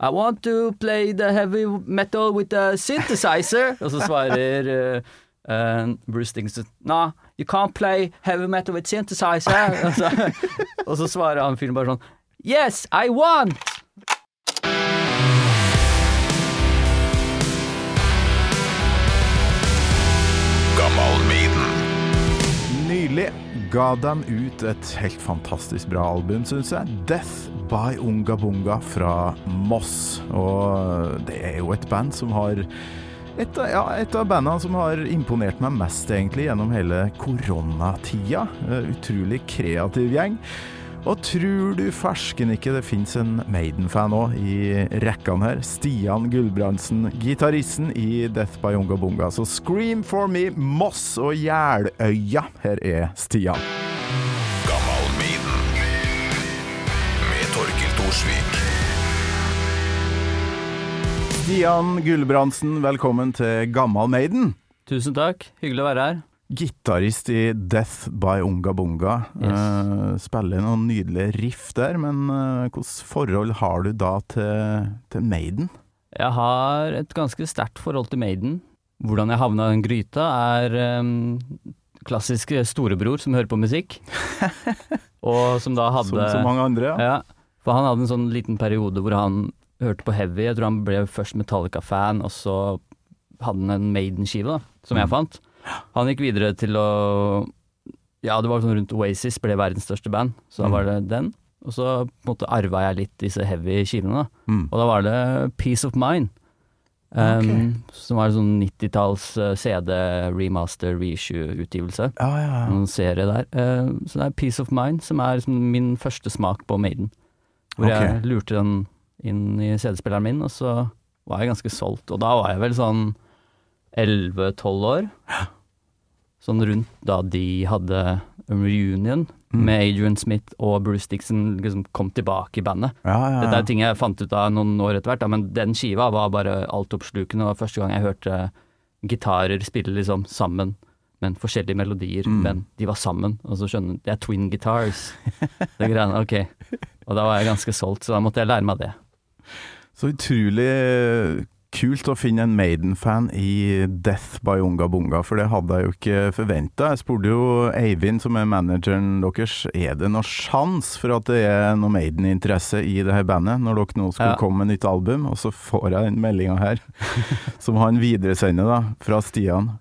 I want to play the heavy metal with a synthesizer. Og så svarer uh, uh, Bruce Dickinson No, you can't play heavy metal with synthesizer. og, så, og så svarer han fyren bare sånn Yes, I want! Nylig ga de ut et helt fantastisk bra album, syns jeg. 'Death by Unga Bunga' fra Moss. Og det er jo et band som har et av, ja, et av bandene som har imponert meg mest egentlig gjennom hele koronatida. Eh, Utrolig kreativ gjeng. Og tror du fersken ikke det fins en Maiden-fan òg i rekkene her? Stian Gulbrandsen, gitaristen i Death by Unga Bunga. Så scream for me, Moss og Jeløya. Her er Stian. Stian Gulbrandsen, velkommen til Gammal Maiden. Tusen takk, hyggelig å være her. Gitarist i Death by Unga Bunga. Yes. Eh, spiller noen nydelige riff der, men eh, hvilket forhold har du da til, til Maiden? Jeg har et ganske sterkt forhold til Maiden. Hvordan jeg havna i den gryta, er um, klassisk storebror som hører på musikk. og som da hadde Som så mange andre, ja. Ja, for han hadde en sånn liten periode hvor han hørte på heavy. Jeg tror han ble først Metallica-fan, og så hadde han en Maiden-skive, da, som jeg Mm. fant. Han gikk videre til å Ja, det var sånn rundt Oasis ble verdens største band, så da Mm. var det den. Og så på en måte arva jeg litt disse heavy skivene, da. Mm. Og da var det Peace of Mind. Um, Som var en sånn 90-talls eh, CD remaster reissue-utgivelse. Ja, ja, ja. En serie der. Uh, så det er Peace of Mind som er liksom min første smak på Maiden. Hvor jeg lurte den inn i CD-spilleren min, og så var jeg ganske solgt. Og da var jeg vel sånn 11-12 år. Sånn rundt da de hadde en reunion Mm. med Adrian Smith og Bruce Dixon liksom kom tilbake i bandet. ja, ja, Dette er ting jeg fant ut av noen år etter hvert, da, men den skiva var bare altoppslukende. Og første gang jeg hørte gitarer spille liksom sammen, men forskjellige melodier, Mm. men de var sammen. Og så skjønner det er twin guitars. Det greiene, ok. Og da var jeg ganske solgt, så da måtte jeg lære meg det. Så utrolig kult å finne en Maiden-fan i Death by Unga Bunga, for det hadde jeg jo ikke forventa. Jeg spurte jo Eivind, som er manageren deres, er det noe sjans for at det er noe Maiden-interesse i det her bandet, når dere nå skulle Ja. komme med nytt album? Og så får jeg den meldinga her, som han videresender da, fra Stian.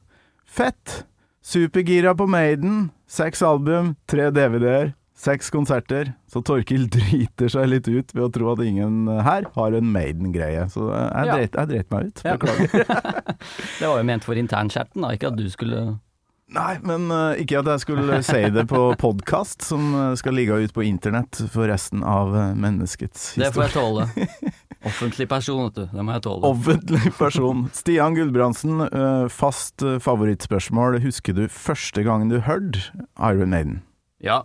Fett! Supergira på Maiden. Seks album, tre DVD-er. Seks konserter, så Torkil driter seg litt ut ved å tro at ingen her har en Maiden-greie. Så jeg Ja. dreit, jeg dreit meg ut. Ja. Beklager. Det var jo ment for internchatten, da, ikke at du skulle Nei, men uh, ikke at jeg skulle si det på podkast, som eh, skal ligge ut på internett for resten av menneskets menneskets Det får jeg tåle. Offentlig person, vet du. Det må jeg tåle. Offentlig person. Stian Gulbrandsen, eh, fast eh, favorittspørsmål. Husker du første gangen du hørte Iron Maiden? Ja.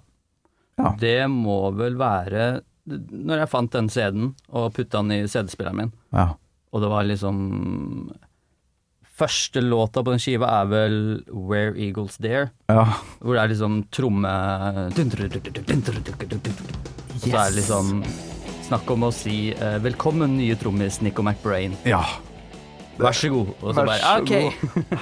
Ja. Det må vel være når jeg fant den CD-en og putta den i CD-spilleren min. Ja. Og det var liksom Første låta på den skiva er vel Where Eagles Dare, ja. hvor det er liksom tromme yes. så er det liksom snakk om å si eh, 'velkommen, nye trommis Nico McBrain'. ja. Vær så god. Og så bare OK.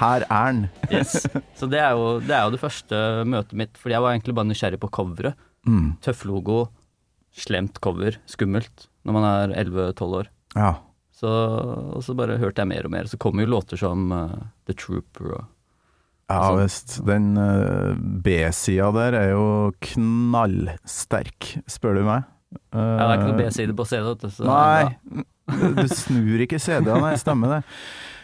Her er den. Yes. Så det er, jo, det er jo det første møtet mitt, fordi jeg var egentlig bare nysgjerrig på coveret. Mm. Tøff logo, slemt cover, skummelt når man er 11-12 år. Ja. Så, og så bare hørte jeg mer og mer. Så kommer jo låter som uh, The Trooper og Ja Altså- visst. Den uh, B-sida der er jo knallsterk, spør du meg. Ja, det er ikke noe B-side på CD, så. Nei, du snur ikke CD-en, jeg stemmer det.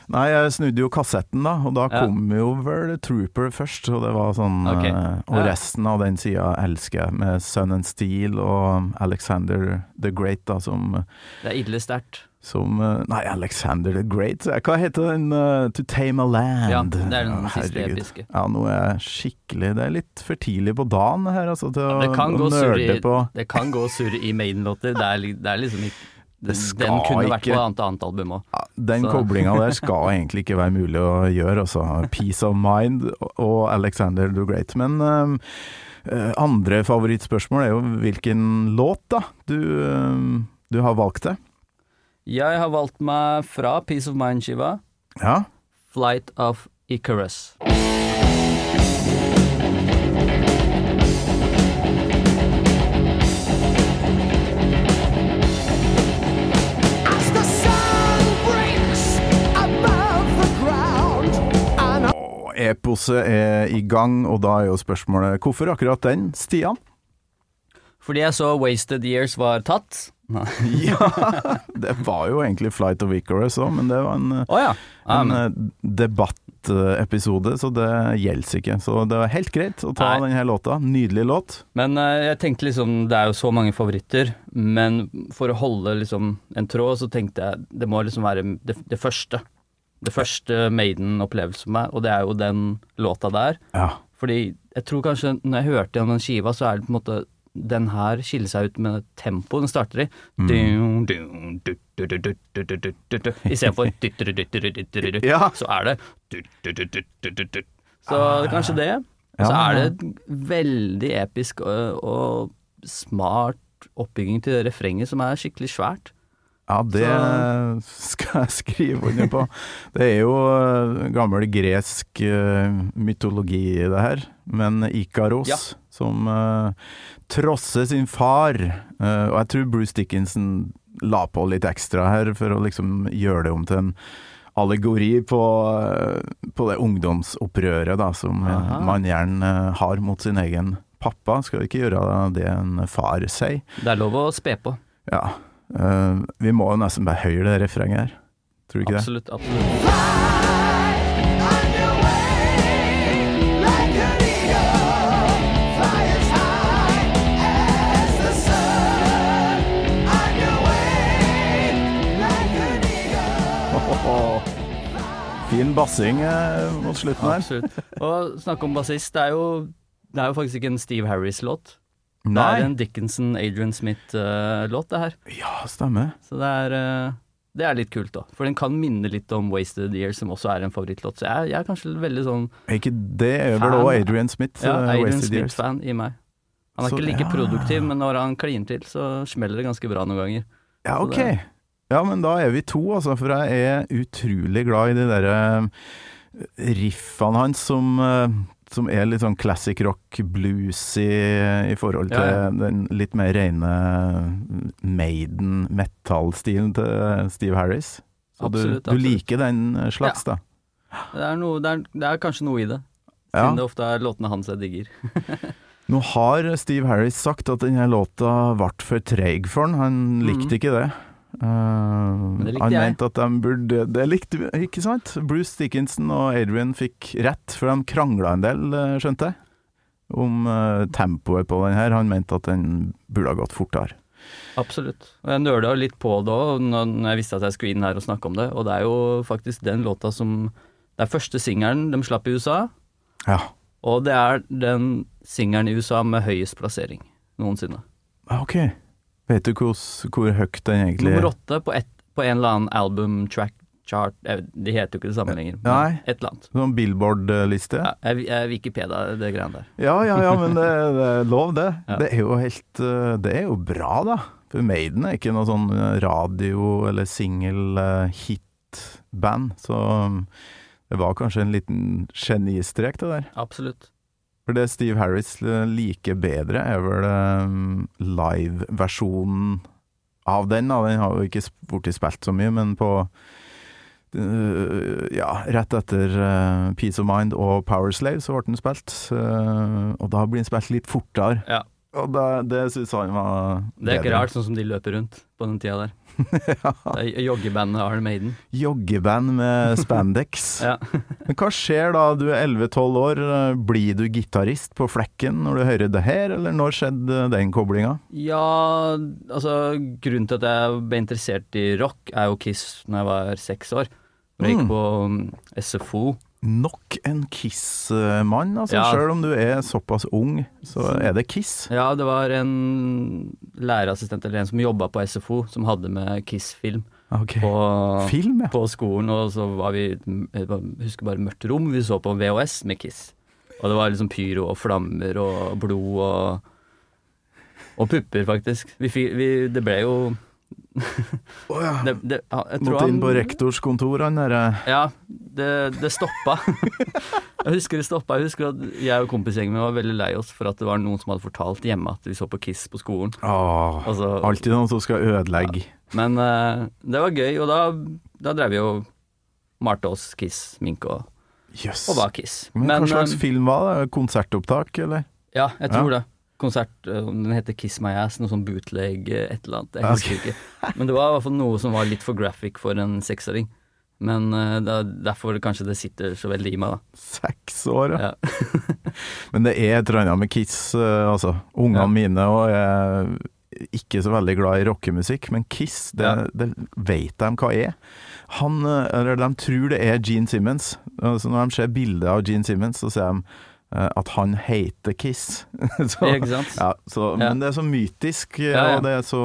Nei, jeg snudde jo kassetten da, og da Ja. kom jo vel Trooper først, og det var sånn okay. eh, Og Ja. resten av den sida elsker jeg, med Sun and Steel og Alexander the Great, da, som, Det er ille sterkt. som eh, Nei, Alexander the Great, hva heter den? Uh, to Tame a Land? Ja, det er den Ja, siste episke. Ja, nå er jeg skikkelig Det er litt for tidlig på dagen her, altså, til å, kan å gå surr nerde på det kan gå surr i Maiden-låter. Det, det er liksom ikke Den, kunne vært på et annet, annet album òg. Ja, Den koblinga der skal egentlig ikke være mulig å gjøre, altså. Peace of Mind og Alexander the Great. Men um, eh, andre favorittspørsmål er jo hvilken låt, da, du, um, du har valgt det. Jeg har valgt meg fra Peace of Mind-skiva Ja. Flight of Icarus. Eposet er i gang, og da er jo spørsmålet hvorfor akkurat den, Stian? Fordi jeg så Wasted Years var tatt. Ja, det var jo egentlig Flight of Icarus òg, men det var en, ja. um. en eh, debattepisode, så det gjelder ikke. Så det var helt greit å ta Nei. denne låta. Nydelig låt. men uh, jeg tenkte liksom Det er jo så mange favoritter, men for å holde liksom en tråd, så tenkte jeg det må liksom være det, det første. Det første Maiden-opplevelsen for meg, og det er jo den låta der. Ja. Fordi jeg tror kanskje når jeg hørte gjennom den skiva, så er det på en måte den her skiller seg ut med tempoet den starter i. Istedenfor så er det Så kanskje det. Så er det veldig episk og, og smart oppbygging til det refrenget som er skikkelig svært. Ja, det skal jeg skrive under på. Det er jo eh, gammel gresk eh, mytologi, det her. Men Ikaros, Ja. som uh, trosser sin far. uh, og jeg tror Bruce Dickinson la på litt ekstra her, for å liksom gjøre det om til en allegori på, uh, på det ungdomsopprøret da, som man gjerne har mot sin egen pappa. Skal ikke gjøre det en far sier. Det er lov å spe på. Ja. Uh, vi må jo nesten bare høyre det refrenget her. Tror du ikke absolutt, det? Absolutt. Fin bassing eh, mot slutten her. Absolutt. Og snakke om bassist, det er jo, det er jo faktisk ikke en Steve Harris-låt. Det er en Dickinson-Adrian Smith-låt, det her. Ja, stemmer. Så det er, eh, det er litt kult, da. For den kan minne litt om Wasted Years, som også er en favorittlåt. Så jeg, jeg er kanskje veldig sånn Ikke det er vel òg Adrian Smith? ja, eh, Adrian Smith-fan i meg. Han er Så- ikke like ja. produktiv, men når han kliner til, så smeller det ganske bra noen ganger. Ja, ok. det- Ja, men da er vi to, altså. For jeg er utrolig glad i de derre riffene hans som eh, som er litt sånn classic rock, bluesy i forhold til Ja, ja. den litt mer rene Maiden metal-stilen til Steve Harris. Så Absolutt, du, du absolutt. liker den slags, da? Det er, noe, det, er, det er kanskje noe i det, Ja. siden det ofte er låtene hans jeg digger. Nå har Steve Harris sagt at denne låta ble for treig for han. Han likte ikke det. Uh, han mente at de burde Det likte vi, ikke sant? Bruce Dickinson og Adrian fikk rett, for de krangla en del, eh, skjønte jeg, om uh, tempoet på den her. Han mente at den burde ha gått fortere. Absolutt. Og jeg nøla litt på det òg, når jeg visste at jeg skulle inn her og snakke om det. Og det er jo faktisk den låta som Det er første singelen de slapp i USA, Ja. og det er den singelen i USA med høyest plassering noensinne. Ah, Ok. Vet du hvor, hvor høyt den egentlig Nummer åtte på, ett- på en eller annen album track chart eh, De heter jo ikke det samme lenger, Nei. et eller annet. Sånn Billboard-liste? Ja, Wikipedia, det greiene der. Ja, ja, ja, men det, det er lov, det. Ja. Det er jo helt eh, Det er jo bra, da. For Maiden er ikke noe sånn eh, radio- eller singel-hit-band, så um, det var kanskje en liten genistrek, det der. Absolutt. For det Steve Harris eh, liker bedre, er vel um, live-versjonen av den. Da. Den har jo ikke blitt spilt så mye, men på uh, ja, rett etter uh, Peace of Mind og Power Slave så ble den spilt. Uh, og da blir den spilt litt fortere. Ja. Og da, det syns han var Det er ikke rart, sånn som de løper rundt på den tida der. Det Joggeband Iron Maiden. Joggeband med spandex. Ja. Men hva skjer da, du er 11-12 år, blir du gitarist på flekken når du hører det her, eller når skjedde den koblinga? Ja, altså grunnen til at jeg ble interessert i rock, er jo Kiss når jeg var seks år. Jeg Mm. gikk på um, SFO. Nok en Kiss-mann, altså. Ja. Sjøl om du er såpass ung, så er det Kiss. Ja, det var en lærerassistent eller en som jobba på SFO, som hadde med Kiss-film Okay. på, Film, ja. på skolen. Og så var vi Jeg husker bare mørkt rom. Vi så på VHS med Kiss. Og det var liksom pyro og flammer og blod og Og pupper, faktisk. Vi, vi, det ble jo Å ja. Det, det, ja, jeg tror Måtte inn på rektors kontor, han derre Ja, det, det stoppa. jeg husker det stoppa. Jeg husker at jeg og kompisgjengen min var veldig lei oss for at det var noen som hadde fortalt hjemme at vi så på Kiss på skolen. Oh, Altså, Alltid noen som skal ødelegge. Men uh, det var gøy, og da, da drev vi og malte oss Kiss, Mink og, Jøss. og var Kiss. Men, hva slags um, film var det? Konsertopptak, eller? Ja, jeg tror det. Konsert, eh, den heter Kiss My Ass, noe sånn bootleg eh, et eller annet. Jeg husker ikke. Men det var i hvert fall noe som var litt for graphic for en seksåring. Men uh, det er derfor kanskje det sitter så veldig i meg, da. Seks år, ja. Ja. Men det er et eller annet med Kiss, uh, altså. Ungene Ja. mine og er ikke så veldig glad i rockemusikk, men Kiss, det, Ja. det vet de hva er. Han, eh, eller de tror det er Gene Simmons. Altså når de ser bilder av Gene Simmons, så ser de eh, at han heter Kiss. så, Ikke sant? ja, så, Ja. Men det er så mytisk, eh, Ja, og det er så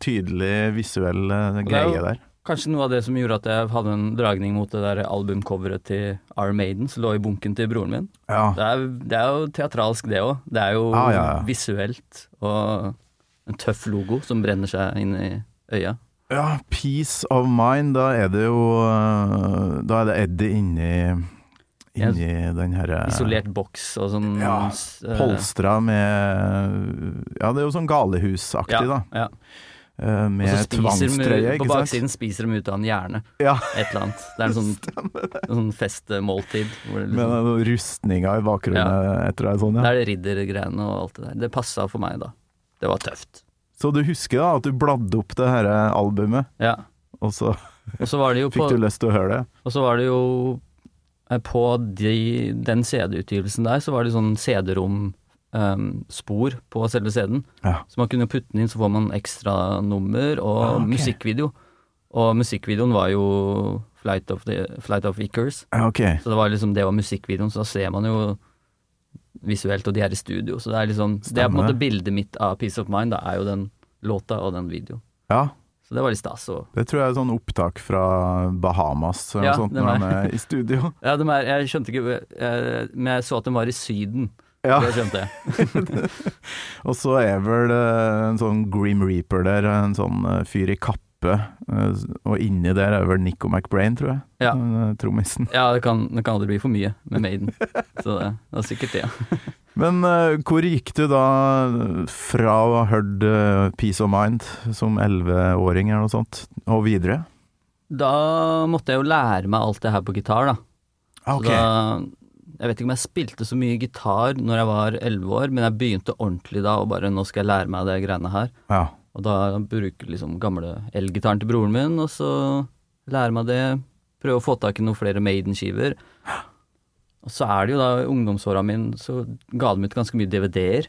tydelig visuell eh, greie jo- der. Kanskje noe av det som gjorde at jeg hadde en dragning mot det der albumcoveret til Our Maiden som lå i bunken til broren min. Ja. Det er, det er jo teatralsk, det òg. Det er jo ah, visuelt og en tøff logo som brenner seg inn i øya. Ja, Peace of Mind, da er det jo Da er det Eddie inni Inni den herre Isolert boks og sånn Ja, eh, Polstra med Ja, det er jo sånn galehusaktig, ja, da. Ja. Eh, Med tvangstrøye, ikke sant? på baksiden spiser de ut av en hjerne. Ja, Et eller annet. Det er en sånn, en sånn festmåltid. Liksom, med noen rustninger i bakgrunnen etter deg sånn, det ja. er det riddergreiene og alt det der. Det passa for meg da. Det var tøft. Så du husker da at du bladde opp det her albumet, Ja. og så Og så var det jo på, fikk du lyst til å høre det? og så var det jo på de, den CD-utgivelsen der, så var det sånn CD-rom-spor um, på selve CD-en. Ja. Så man kunne putte den inn, så får man ekstra nummer og Ah, okay. musikkvideo. Og musikkvideoen var jo Flight of, the, Flight of Icarus. Ja, ok. Så det var liksom det var musikkvideoen, så da ser man jo visuelt, og de er i studio. Så det er liksom Det er på en måte bildet mitt av Peace of Mind, da er jo den låta og den videoen. Ja, Så det var litt stas. Og det tror jeg er sånn opptak fra Bahamas eller Ja, noe sånt, når han er i studio. ja, de er, jeg skjønte ikke eh, Men jeg så at de var i Syden. Ja. Det skjønte jeg. Og så er vel eh, en sånn Grim Reaper der, en sånn eh, fyr i kappe, eh, og inni der er vel Nico McBrain, tror jeg. Ja. eh, Trommisen. Ja, det kan, det kan aldri bli for mye med Maiden. Så det, det er sikkert det. ja. Men uh, hvor gikk du da fra å ha hørt uh, Peace of Mind som 11-åring eller noe sånt, og videre? Da måtte jeg jo lære meg alt det her på gitar, da. Ah, Så da jeg vet ikke om jeg spilte så mye gitar når jeg var elleve år, men jeg begynte ordentlig da, og bare nå skal jeg lære meg det greiene her. Ja. Og da bruker liksom gamle elgitaren til broren min, og så lærer meg det. Prøver å få tak i noen flere Maiden-skiver. Og så er det jo da, i ungdomsåra mine, så ga de ut ganske mye DVD-er.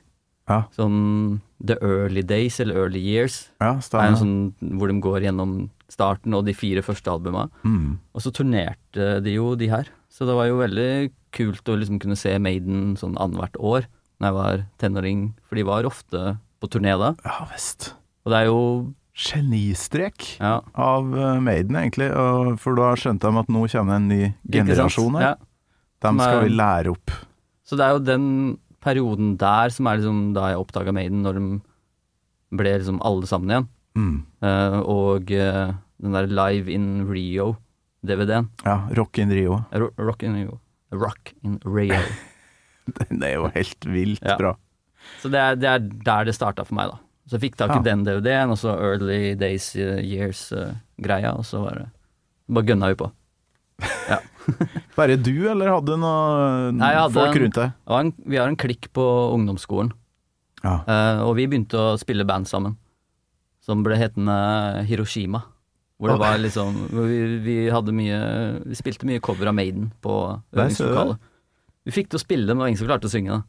Ja. Sånn The Early Days, eller Early Years. ja, er en sånn hvor de går gjennom starten og de fire første albuma. Mm. Og så turnerte de jo de her. Så det var jo veldig kult å liksom kunne se Maiden sånn annethvert år når jeg var tenåring, for de var ofte på turné da. Ja visst. Og det er jo Genistrek Ja. av eh, Maiden, egentlig. For da skjønte de at nå kommer en ny generasjon her. Ja. Dem skal vi lære opp. Så det er jo den perioden der som er liksom da jeg oppdaga Maiden, når de ble liksom alle sammen igjen. Mm. Uh, og uh, den der Live in Rio-DVD-en. Ja, Rock in Rio. Rock in Rio. Rock in Rio. Den er jo helt vilt Ja. bra. Så det er, det er der det starta for meg, da. Så fikk tak i Ja. den DVD-en, og så Early Days uh, Years-greia, og så var det Bare gønna vi på. Bare du, eller hadde du noe Nei, hadde folk rundt deg? En, vi har en klikk på ungdomsskolen, Ja. uh, og vi begynte å spille band sammen. Som ble hetende Hiroshima. Hvor det var liksom vi, vi hadde mye Vi spilte mye cover av Maiden på øvingslokalet. Vi fikk til å spille, men det var ingen som klarte å synge. da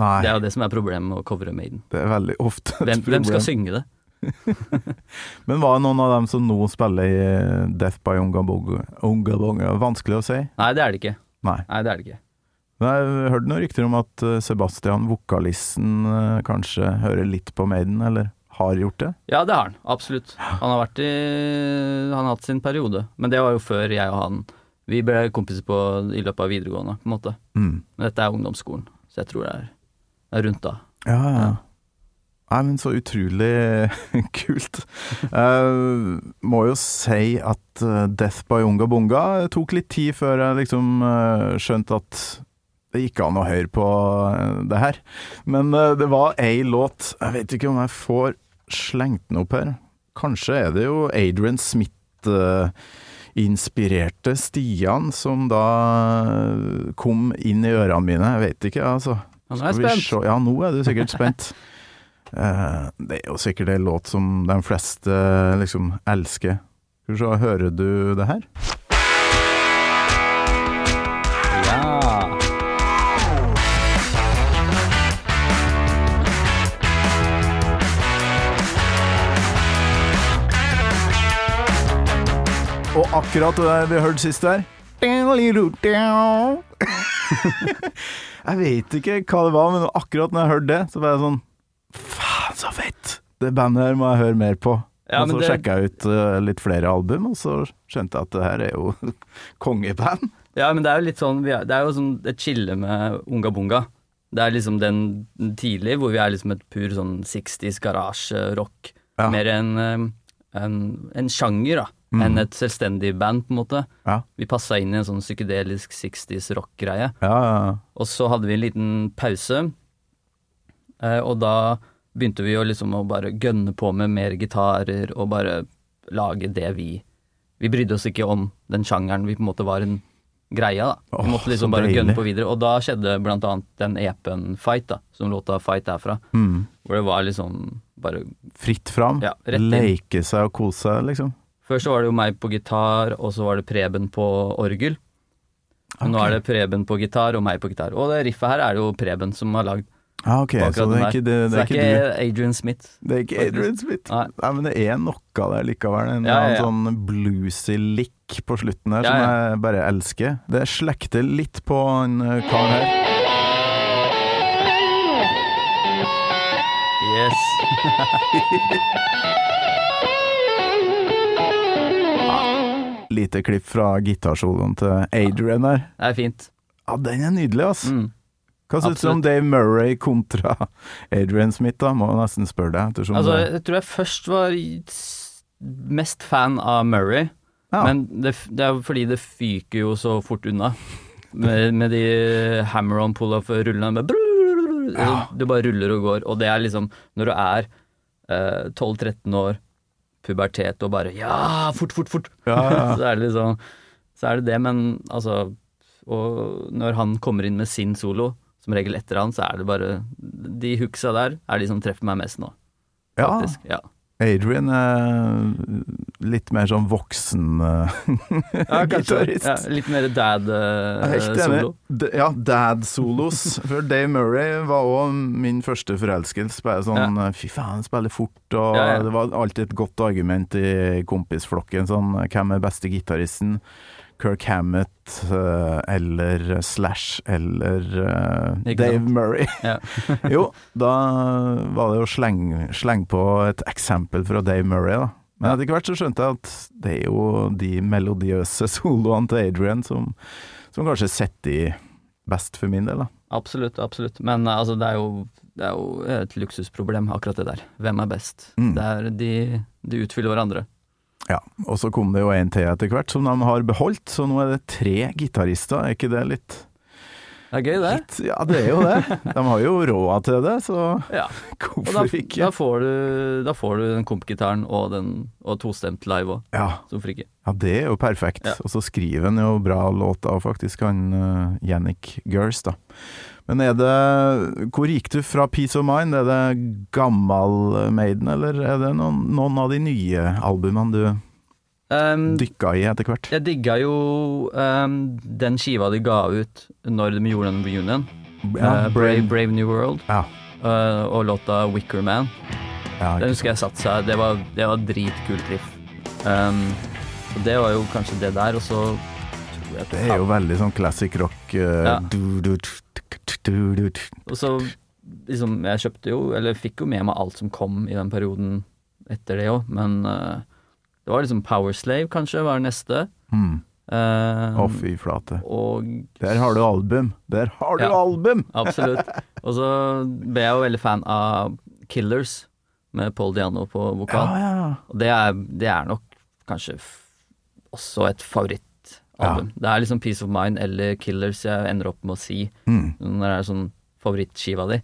Nei, Det er jo det som er problemet med å covre Maiden. det er veldig ofte et Hvem, hvem skal synge det? Men var det noen av dem som nå spiller i eh, Death by Unga Bunga? Unga Bunga? Vanskelig å si? Nei, det er det ikke. Nei. Nei, det er det ikke. Jeg hørte noen rykter om at eh, Sebastian, vokalisten, eh, kanskje hører litt på Maiden, eller har gjort det? Ja, det har han. Absolutt. Han har vært i Han har hatt sin periode. Men det var jo før jeg og han Vi ble kompiser på, i løpet av videregående, på en måte. Mm. Men dette er ungdomsskolen, så jeg tror det er rundt da. Ja, ja. Nei, men så utrolig kult. Uh, må jo si at eh, Death by Unga Bunga tok litt tid før jeg liksom eh, skjønte at det gikk an å høre på det her. Men uh, det var ei låt Jeg vet ikke om jeg får slengt den opp her. Kanskje er det jo Adrian Smith eh, inspirerte Stian som da kom inn i ørene mine. Jeg vet ikke, altså. Ja, nå er jeg spent. se- Ja, nå er du sikkert spent. uh, det er jo sikkert en låt som de fleste eh, liksom elsker. Skal vi se, hører du det her? Ja. Og akkurat det vi hørte sist der Jeg vet ikke hva det var, men akkurat når jeg hørte det, så var jeg sånn Faen, så fett! Det bandet her må jeg høre mer på. Ja, og så det- sjekka jeg ut uh, litt flere album, og så skjønte jeg at det her er jo kongeband. Ja, men det er jo litt sånn er, Det er jo sånn et skille med Unga Bunga. Det er liksom den tidlig hvor vi er liksom et pur sånn 60s garasjerock. Ja. Mer en, eh, en, en sjanger, da. Enn et selvstendig band, på en måte. Ja, Vi passa inn i en sånn psykedelisk 60s rock-greie. ja, ja. Og så hadde vi en liten pause, eh, og da begynte vi å liksom å bare gønne på med mer gitarer og bare lage det vi Vi brydde oss ikke om den sjangeren vi på en måte var en greie, da. Vi måtte liksom bare gønne på videre. Og da skjedde blant annet den EP-en Fight, da, som låta Fight er fra. Mm. Hvor det var liksom bare Fritt fram. Ja. Leke seg og kose seg, liksom. Først så var det jo meg på gitar, og så var det Preben på orgel. Okay. nå er det Preben på gitar og meg på gitar. Og det riffet her er det jo Preben som har lagd. Ah, ok, så det er ikke, det, det er ikke du. Adrian Smith. Det er ikke Adrian Smith. Nei. Nei, men det er noe der likevel. En Ja, ja, ja. sånn bluesy lick på slutten her som jeg bare elsker. Det slekter litt på en kar her. Yes. Lite klipp fra gitarsoloen til Adrian her. Det er fint. Ja, den er nydelig, ass. Mm. Hva syns du om. Dave Murray kontra Adrian Smith, da? Må nesten spørre deg, Altså, jeg tror jeg først var mest fan av Murray, Ja. men det, det er fordi det fyker jo så fort unna. Med, med de hammer-on pull-off-rullene Ja. Du bare ruller og går, og det er liksom Når du er eh, 12-13 år, pubertet og bare Ja, fort, fort, fort! Ja, ja. så er det liksom Så er det det, men altså Og når han kommer inn med sin solo, som regel etter han, så er det bare De hooksa der er de som treffer meg mest nå, ja. Ja. Adrian er litt mer sånn voksen eh, Ja, gitarist. Ja, litt mer er dad-solo. Uh, Ja, dad-solos. For Dave Murray var òg min første forelskelse. Bare sånn Fy faen, han spiller fort, og Ja, ja. det var alltid et godt argument i kompisflokken. Sånn hvem er beste gitaristen? Kirk Hammett eh, eller Slash eller eh, Dave? Murray. Jo, da var det å slenge sleng på et eksempel fra Dave Murray, da. Men etter hvert så skjønte jeg at det er jo de melodiøse soloene til Adrian som, som kanskje setter i best for min del, da. Absolutt, absolutt. Men eh, altså, det er jo det er jo et luksusproblem, akkurat det der. Hvem er best? Mm. Det er de, de utfyller hverandre. Ja, og så kom det jo en til etter hvert som de har beholdt, så nå er det tre gitarister. Er ikke det litt, Det er gøy, det. litt Ja, det er jo det. De har jo råd til det, så Ja. hvorfor da, ikke? da, får du, da får du den kompgitaren og, den- og tostemt live òg, Ja, som ikke? ja, det er jo perfekt. Ja. Og så skriver han jo bra låter, faktisk, han uh, Yannick Gers, da. Men er det Hvor gikk du fra Peace of Mind? Er det gammel Maiden, eller er det noen, noen av de nye albumene du Um, dykka i etter hvert? jeg digga jo um, den skiva de ga ut når de gjorde den reunion. Ja, uh, Brave, Brave New World. Ja, uh, og låta Wicker Man. ja, Den husker jeg satte seg. Det var, det var dritkult riff. Um, det var jo kanskje det der, og så Det er jo veldig sånn classic rock. Uh, Ja. du, du, Og så liksom Jeg kjøpte jo, eller fikk jo med meg alt som kom i den perioden etter det òg, men uh, det var liksom Power Slave, kanskje, var det neste. Mm. Uh, Å, fy flate. og Der har du album! Der har du Ja. album! Absolutt. Og så ble jeg jo veldig fan av Killers med Paul Diano på vokal. Ja, ja. Det er, det er nok kanskje også et favorittalbum. Det er liksom Peace of Mind eller Killers jeg ender opp med å si Mm. når det er sånn favorittskiva di.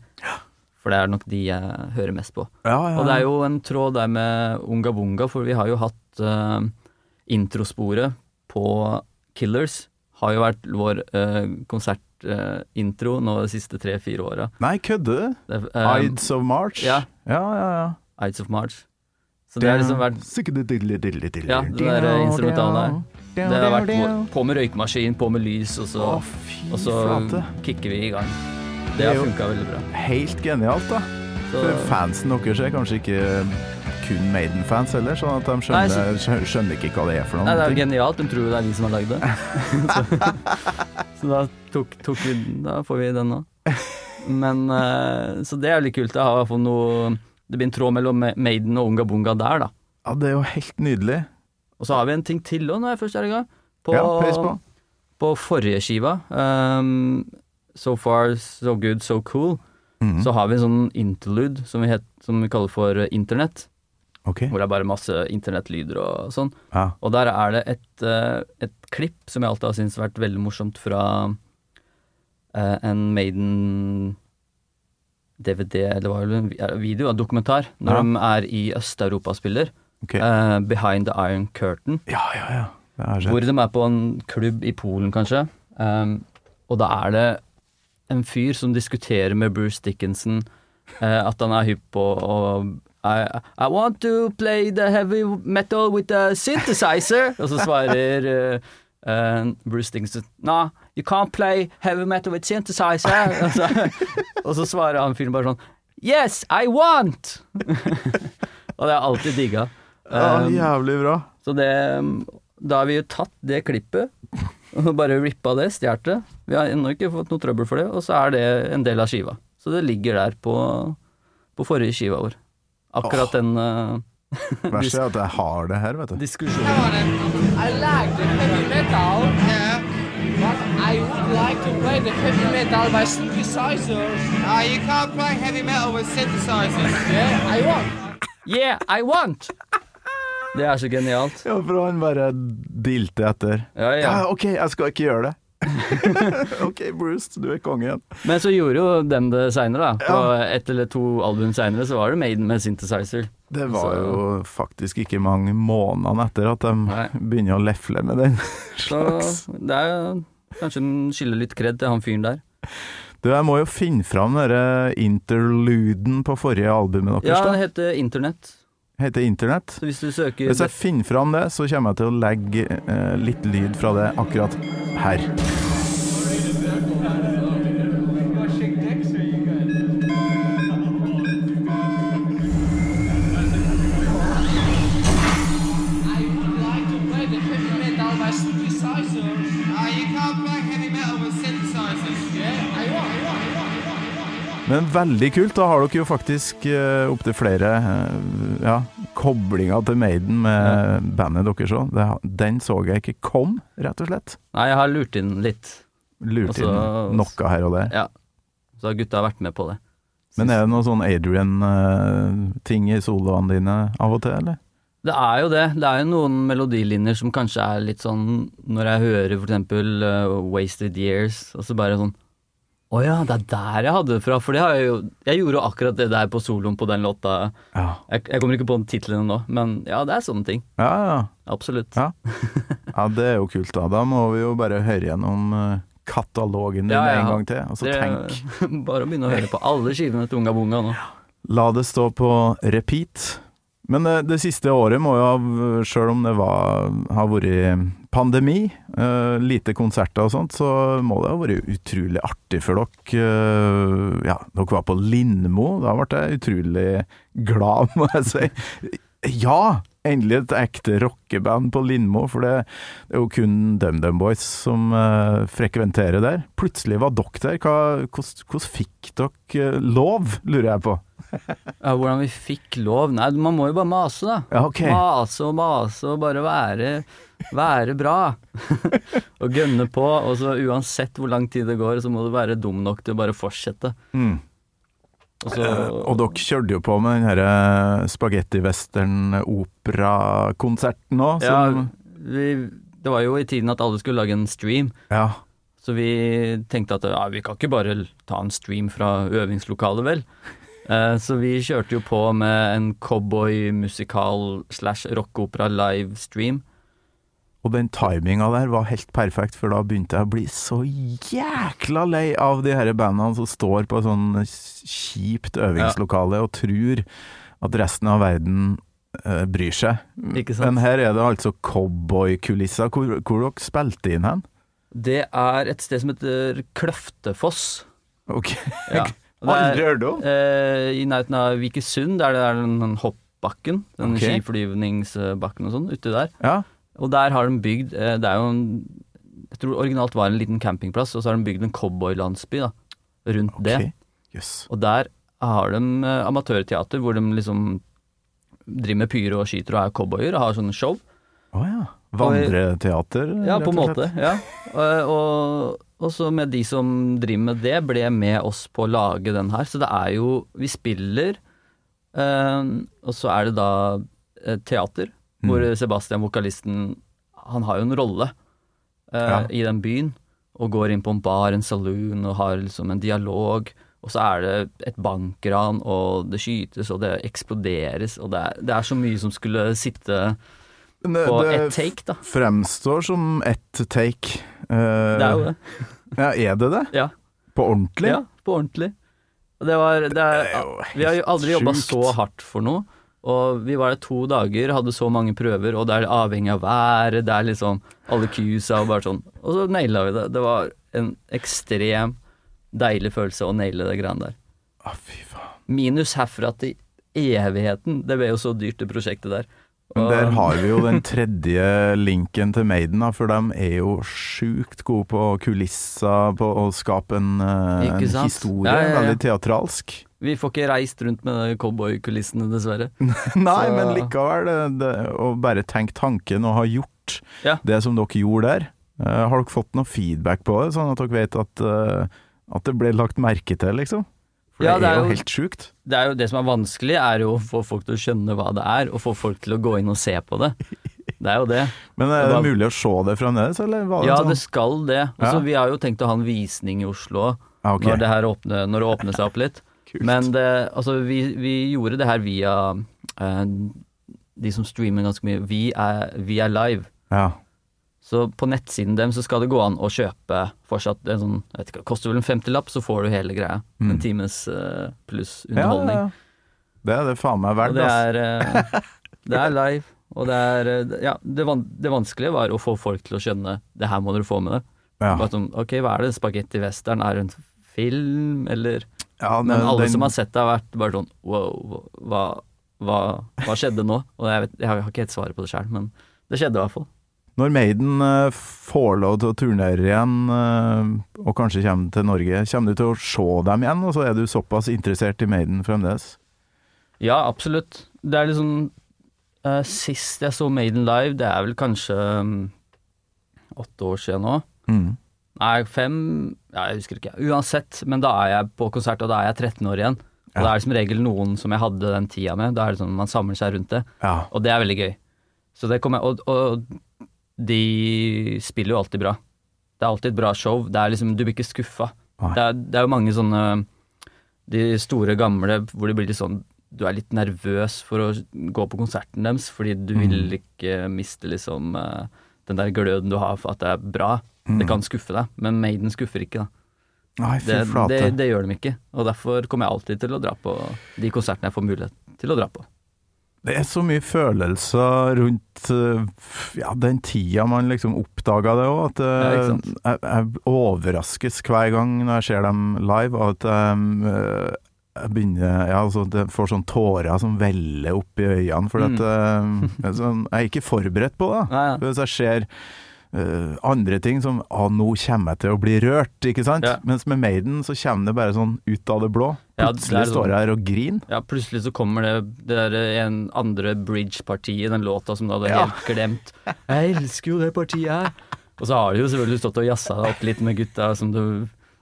For det er nok de jeg hører mest på. Ja, ja, Og det er jo en tråd der med Unga Bunga, for vi har jo hatt uh, introsporet på Killers. Har jo vært vår uh, konsertintro nå de siste tre-fire åra. Nei, kødder du? Eh, Ides of March? ja. ja, ja. ja. Ides of March. Så det har liksom vært Ja, det der instrumentalet her. Det har vært på med røykmaskin, på med lys, og så, Å, og så kicker vi i gang. Det har funka veldig bra. Helt genialt, da. Så, For fansen deres er kanskje ikke kun Maiden-fans heller, sånn at de Nei, skjønner, skjønner ikke hva det er for noe. nei, det er jo genialt. De tror det er vi som har lagd det. så, så da tok, tok vi Da får vi den nå. Men eh, Så det er litt kult. Det har noe Det blir en tråd mellom Maiden og Unga Bunga der, da. Ja, det er jo helt nydelig. Og så har vi en ting til òg, når jeg først er i gang. På, Ja, på. på forrige skiva, um, So Far So Good So Cool, Mhm. så har vi en sånn interlude som vi, het, som vi kaller for eh, internett. Okay. Hvor det er bare masse internettlyder og sånn. Ja. Og der er det et, eh, et klipp som jeg alltid har syntes vært veldig morsomt fra uh, en Maiden DVD, eller hva var det, en video, en dokumentar, når Ja. de er i Øst-Europa og Uh, eh, Behind the Iron Curtain. ja, ja, ja. Hvor de er på en klubb i Polen, kanskje. Um, og da er det en fyr som diskuterer med Bruce Dickinson uh, at han er hypp på å I, I want to play the heavy metal with a synthesizer. og så svarer uh, Uh, Bruce Dickinson Nah, you can't play heavy metal with synthesizer. og, så, og så svarer han fyren bare sånn Yes, I want! og det har jeg alltid digga. Ja, jævlig bra. så det Da har vi jo tatt det klippet og bare rippa det, stjålet det. Vi har ennå ikke fått noe trøbbel for det, og så er det en del av skiva. Så det ligger der på, på forrige skiva vår. Akkurat den uh, Verst er at jeg har det her, vet du. diskusjonen. I like the heavy metal. Yeah. But I would like to play the heavy metal by synthesizers. You can't play heavy metal with synthesizers. Yeah, I want. Yeah, I want! Det er så genialt. Ja, for han bare dilte etter. Ja, ja. Ja, ok, jeg skal ikke gjøre det. ok, Bruce, du er kongen. Men så gjorde jo dem det seinere, da. På ett eller to album seinere så var det Maiden med synthesizer. Det var Så- jo faktisk ikke mange månedene etter at de Nei. begynner å lefle med den Så slags. det er jo kanskje den skylder litt kred til han fyren der. Du, jeg må jo finne fram denne interluden på forrige albumet deres. Ja, det heter Internett. Heter Internett. Så hvis du søker Hvis jeg finner fram det, så kommer jeg til å legge eh, litt lyd fra det akkurat her. Men veldig kult. Da har dere jo faktisk uh, opptil flere uh, ja, koblinger til Maiden med bandet deres òg. Den så jeg ikke kom, rett og slett. Nei, jeg har lurt inn litt. Lurt Også, inn noe her og der. Ja. Så har gutta vært med på det. Men er det noe sånn Adrian-ting i soloene dine av og til, eller? Det er jo det. Det er jo noen melodilinjer som kanskje er litt sånn Når jeg hører for eksempel uh, Wasted Years, og så bare sånn Å ja, det er der jeg hadde det fra. For det har jeg jo Jeg gjorde jo akkurat det der på soloen på den låta. Ja. Jeg, jeg kommer ikke på titlene nå, men ja, det er sånne ting. Ja, ja. Absolutt. Ja. ja, det er jo kult, da. Da må vi jo bare høre gjennom eh, katalogen din en gang til, og så tenk. bare å begynne å høre på alle skivene til Unga Bunga nå. La det stå på repeat. Men det, det siste året må jo ha, sjøl om det var, har vært pandemi, eh, lite konserter og sånt, så må det ha vært utrolig artig for dere. eh, ja, dere var på Lindmo, da ble jeg utrolig glad, må jeg si. Ja! Endelig et ekte rockeband på Lindmo, for det, det er jo kun DumDum Boys som uh, frekventerer der. Plutselig var dere der. Hvordan, fikk dere lov, lurer jeg på? Ja, hvordan vi fikk lov? Nei, man må jo bare mase, da. Ja, okay. Mase og mase og bare være, være bra. og gønne på. Og så uansett hvor lang tid det går, så må du være dum nok til å bare fortsette. Mm. Og så, Og dere kjørte jo på med den herre spagettivestern-operakonserten òg, ja, vi, det var jo i tiden at alle skulle lage en stream, Ja. så vi tenkte at ja, vi kan ikke bare ta en stream fra øvingslokalet, vel. Eh, så vi kjørte jo på med en cowboymusikal slash rockeopera livestream. Og den timinga der var helt perfekt, for da begynte jeg å bli så jækla lei av de her bandene som står på sånn kjipt øvingslokale og tror at resten av verden uh, bryr seg. Ikke sant? Men her er det altså cowboykulisser. Hvor, hvor dere spilte inn hen? Det er et sted som heter Kløftefoss. Ok. Ja. Aldri hørt om. I nærheten av Vikersund, der det er den, hoppbakken, den okay. skiflyvningsbakken og sånn, uti der. Ja. Og der har de bygd eh, Det er jo en Jeg tror originalt var en liten campingplass, og så har de bygd en cowboylandsby rundt Ok. det. Yes. Og der har de eh, amatørteater hvor de liksom driver med pyro og skyter og er cowboyer og har sånne show. Å ja. Vandreteater? Ja, på en måte. Ja. Og, og, og så med de som driver med det, ble med oss på å lage den her. Så det er jo Vi spiller, eh, og så er det da eh, teater, hvor Mm. Sebastian, vokalisten, han har jo en rolle eh, Ja. i den byen. Og går inn på en bar, en saloon, og har liksom en dialog. Og så er det et bankran, og det skytes, og det eksploderes, og det er, det er så mye som skulle sitte på ett take, da. Det fremstår som ett take. Eh, Det er jo det. Ja, er det det? Ja. På ordentlig? Ja, på ordentlig. Det var det er, er Vi har jo aldri jobba så hardt for noe. Og vi var der to dager, hadde så mange prøver, og det er avhengig av været, det er liksom alle cuesa og bare sånn. Og så naila vi det. Det var en ekstrem deilig følelse å naile det greiene der. Å, fy faen. Minus herfra til evigheten. Det ble jo så dyrt, det prosjektet der. Men der har vi jo den tredje linken til Maiden, da, for de er jo sjukt gode på kulisser, på å skape en, eh, en historie. Ja, ja, ja. Veldig teatralsk. Vi får ikke reist rundt med cowboykulissene, dessverre. Nei, Så- men likevel, det, det, å bare tenke tanken og ha gjort det som dere gjorde der. eh, har dere fått noe feedback på det, sånn at dere vet at, eh, at det ble lagt merke til, liksom? For Ja, det, det er er jo helt sjukt. Det er jo det som er vanskelig, er jo å få folk til å skjønne hva det er, og få folk til å gå inn og se på det. Det er jo det. Men er det da, mulig å se det fremdeles, eller var det Ja, sånn? det skal det. Altså, Ja. Vi har jo tenkt å ha en visning i Oslo ah, okay. når, det her åpner, når det åpner seg opp litt. Kult. Men det, altså, vi, vi gjorde det her via eh, de som streamer ganske mye. Vi er, vi er live. Ja. Så på nettsiden dem så skal det gå an å kjøpe fortsatt en sånn jeg vet ikke, koster vel en femtilapp, så får du hele greia. En Mm. times uh, pluss Ja, ja, underholdning. ja. Det er det faen meg verdt, altså. er, eh, det er live, og det er uh, Ja, det, van det vanskelige var å få folk til å skjønne det her må dere få med det. Ja. Bare sånn, ok, hva er det? Spagetti western? Er det en film, eller Ja, Men den- alle den- som har sett det, har vært bare sånn wow, hva, hva, hva skjedde nå? Og jeg, vet, jeg har ikke helt svaret på det sjøl, men det skjedde i hvert fall. Når Maiden eh, får lov til å turnere igjen, eh, og kanskje kommer til Norge, kommer du til å se dem igjen, og så er du såpass interessert i Maiden fremdeles? Ja, absolutt. Det er liksom uh, Sist jeg så Maiden live, det er vel kanskje um, åtte år siden nå. Mm. Nei, fem ja, Jeg husker ikke. Uansett, men da er jeg på konsert, og da er jeg 13 år igjen. Og Ja. da er det som regel noen som jeg hadde den tida med. Da er det sånn man samler seg rundt det. Ja. Og det er veldig gøy. Så det kommer Og, og de spiller jo alltid bra. Det er alltid et bra show. Det er liksom, du blir ikke skuffa. Det er, det er jo mange sånne De store gamle hvor det blir litt sånn Du er litt nervøs for å gå på konserten deres fordi du Mm. vil ikke miste liksom eh, den der gløden du har for at det er bra. Det kan skuffe deg, men Maiden skuffer ikke, da. Nei, Mm. Det, det, det gjør de ikke. Og derfor kommer jeg alltid til å dra på de konsertene jeg får mulighet til å dra på. Det er så mye følelser rundt eh, ja, den tida man liksom oppdaga det òg, at Ja, eh, jeg, jeg overraskes hver gang når jeg ser dem live, at um, jeg begynner Ja, altså, det får sånn tårer som veller opp i øynene, for Mm. at, er sånn, jeg er ikke forberedt på det. Hvis jeg ser eh, andre ting som Å, nå kommer jeg til å bli rørt, ikke sant? Ja. Mens med Maiden så kommer det bare sånn ut av det blå. Ja, det Plutselig er står sånn. jeg her og griner. Ja, plutselig så kommer det, det der en andre bridge-partiet den låta som du hadde Ja. helt glemt. Jeg elsker jo det partiet her. Og så har du jo selvfølgelig stått og jazza opp litt med gutta som du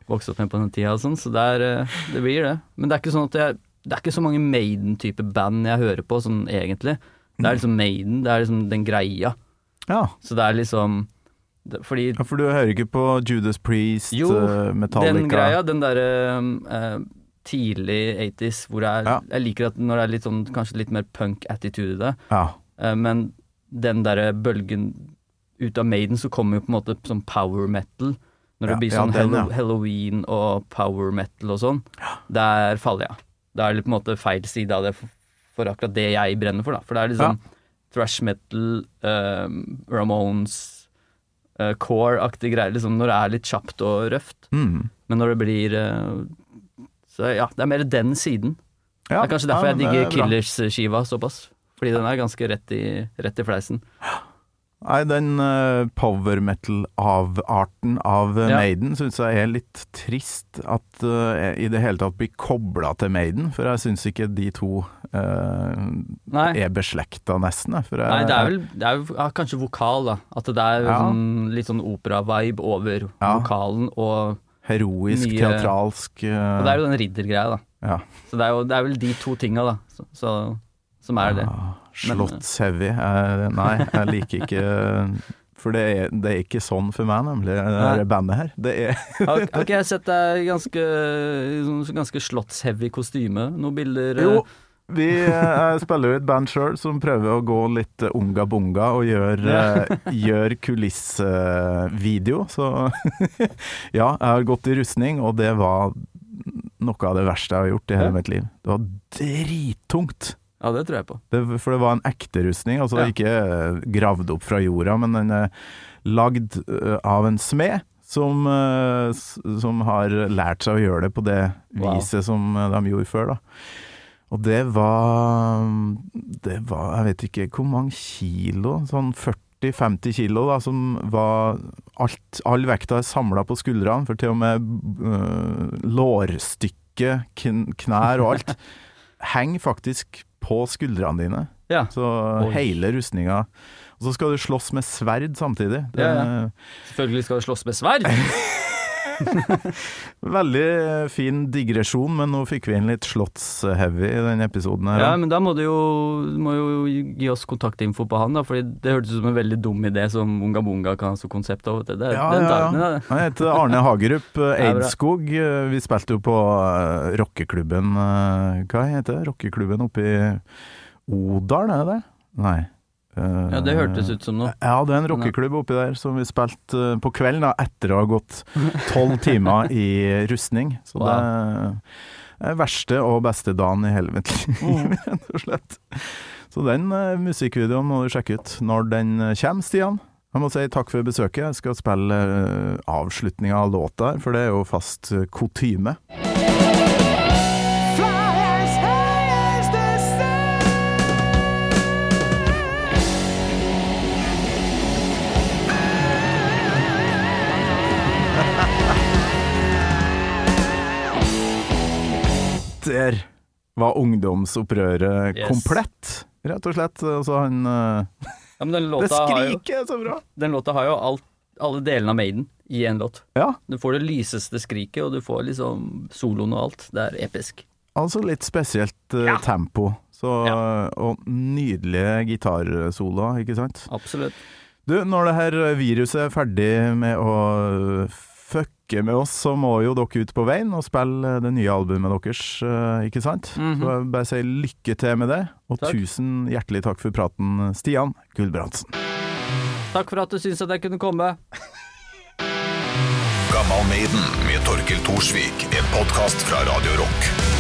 vokste opp med på den tida og sånn, så det, er, eh, det blir det. Men det er ikke sånn at jeg Det er ikke så mange Maiden-type band jeg hører på sånn egentlig. Det er liksom Maiden, det er liksom den greia. Ja. Så det er liksom Fordi ja, for du hører ikke på Judas Priest, Jo, Metallica Jo, den greia, den derre uh, tidlig 80s, hvor jeg, Ja. jeg liker at når det er litt sånn kanskje litt mer punk-attitude i det, Ja. uh, men den derre bølgen ut av Maiden, så kommer jo på en måte sånn power metal. Når det blir sånn den. Halloween og power metal og sånn, der faller jeg. Da er det på en måte feil side av det for, for akkurat det jeg brenner for, da. For det er liksom thrash metal, eh, Ramones, eh, core-aktige greier, liksom når det er litt kjapt og røft. Mm. Men når det blir uh, Så ja, det er mer den siden. Ja, Det er kanskje derfor ja, jeg digger er. Killers-skiva såpass. Fordi den er ganske rett i, rett i fleisen. Nei, den uh, power metal-avarten av eh, Ja. Maiden syns jeg er litt trist at uh, i det hele tatt blir kobla til Maiden, for jeg syns ikke de to eh, Nei, er beslekta, nesten. jeg, nei det er vel det er jo, ja, kanskje vokal, da. At det er Ja. sånn, litt sånn opera-vibe over Ja. vokalen. Og, heroisk, mye- teatralsk uh, og det er jo den riddergreia, da. ja. Så det er jo det er vel de to tinga, da. Så, så, som er det. Slottsheavy. Nei, jeg liker ikke For det er, det er ikke sånn for meg, nemlig, det bandet her. Det er Har, ikke jeg sett deg i ganske, ganske slottsheavy kostyme? Noen bilder? eh, Jo, vi eh, spiller jo et band sjøl som prøver å gå litt eh, unga bunga og gjør, eh, gjør kulissvideo. Så ja, jeg har gått i rustning, og det var noe av det verste jeg har gjort i hele Ja. mitt liv. Det var drittungt. Ja, det tror jeg på. Det, for det var en ekte rustning, altså Ja. ikke eh, gravd opp fra jorda, men den er lagd eh, av en smed. Som, eh, som har lært seg å gjøre det på det Wow. viset som eh, de gjorde før. da Og det var Det var, jeg vet ikke hvor mange kilo, sånn 40-50 kilo, da, som var alt, All vekta er samla på skuldrene, for til og med øh, lårstykke, kn knær og alt henger faktisk på skuldrene dine. Ja. Så Oi. hele rustninga Og så skal du slåss med sverd samtidig. Det Ja, ja. Selvfølgelig skal du slåss med sverd. Veldig fin digresjon, men nå fikk vi inn litt slottsheavy i den episoden her. Ja, men da må du jo, må jo gi oss kontaktinfo på han, da. Fordi det hørtes ut som en veldig dum idé som Unga Bunga kan ha som konsept av. Det, det, Ja, den ja, ja. ja. Han heter Arne Hagerup. Eidskog. Vi spilte jo på eh, rockeklubben eh, Hva heter det? Rockeklubben oppe i Odal, er det det? Nei. Eh, ja, det hørtes ut som noe. Ja, det er en rockeklubb oppi der som vi spilte eh, på kvelden da, etter å ha gått tolv timer i rustning. Så Wow. det er verste og beste dagen i hele mitt liv, Mm. rett og slett. Så den eh, musikkvideoen må du sjekke ut når den kommer, Stian. Jeg må si takk for besøket. Jeg skal spille avslutninga av låta her, for det er jo fast kutyme. Der var ungdomsopprøret Yes. komplett, rett og slett. Altså han uh, Ja, men den Det skriket er så bra! den låta har jo alt, alle delene av Maiden i én låt. Ja, Du får det lyseste skriket, og du får liksom soloen og alt. Det er episk. altså litt spesielt uh, Ja. tempo. Så, Ja. Og nydelige gitarsoloer, ikke sant? Absolutt. Du, når det her viruset er ferdig med å fucke med oss, så må jo dere ut på veien og spille det nye albumet deres, eh, ikke sant? Mhm. Så jeg bare si lykke til med det, og Takk. tusen hjertelig takk for praten, Stian Gulbrandsen. Takk for at du syntes at jeg kunne komme. Gammal Maiden med Torkil Thorsvik, en podkast fra Radio Rock.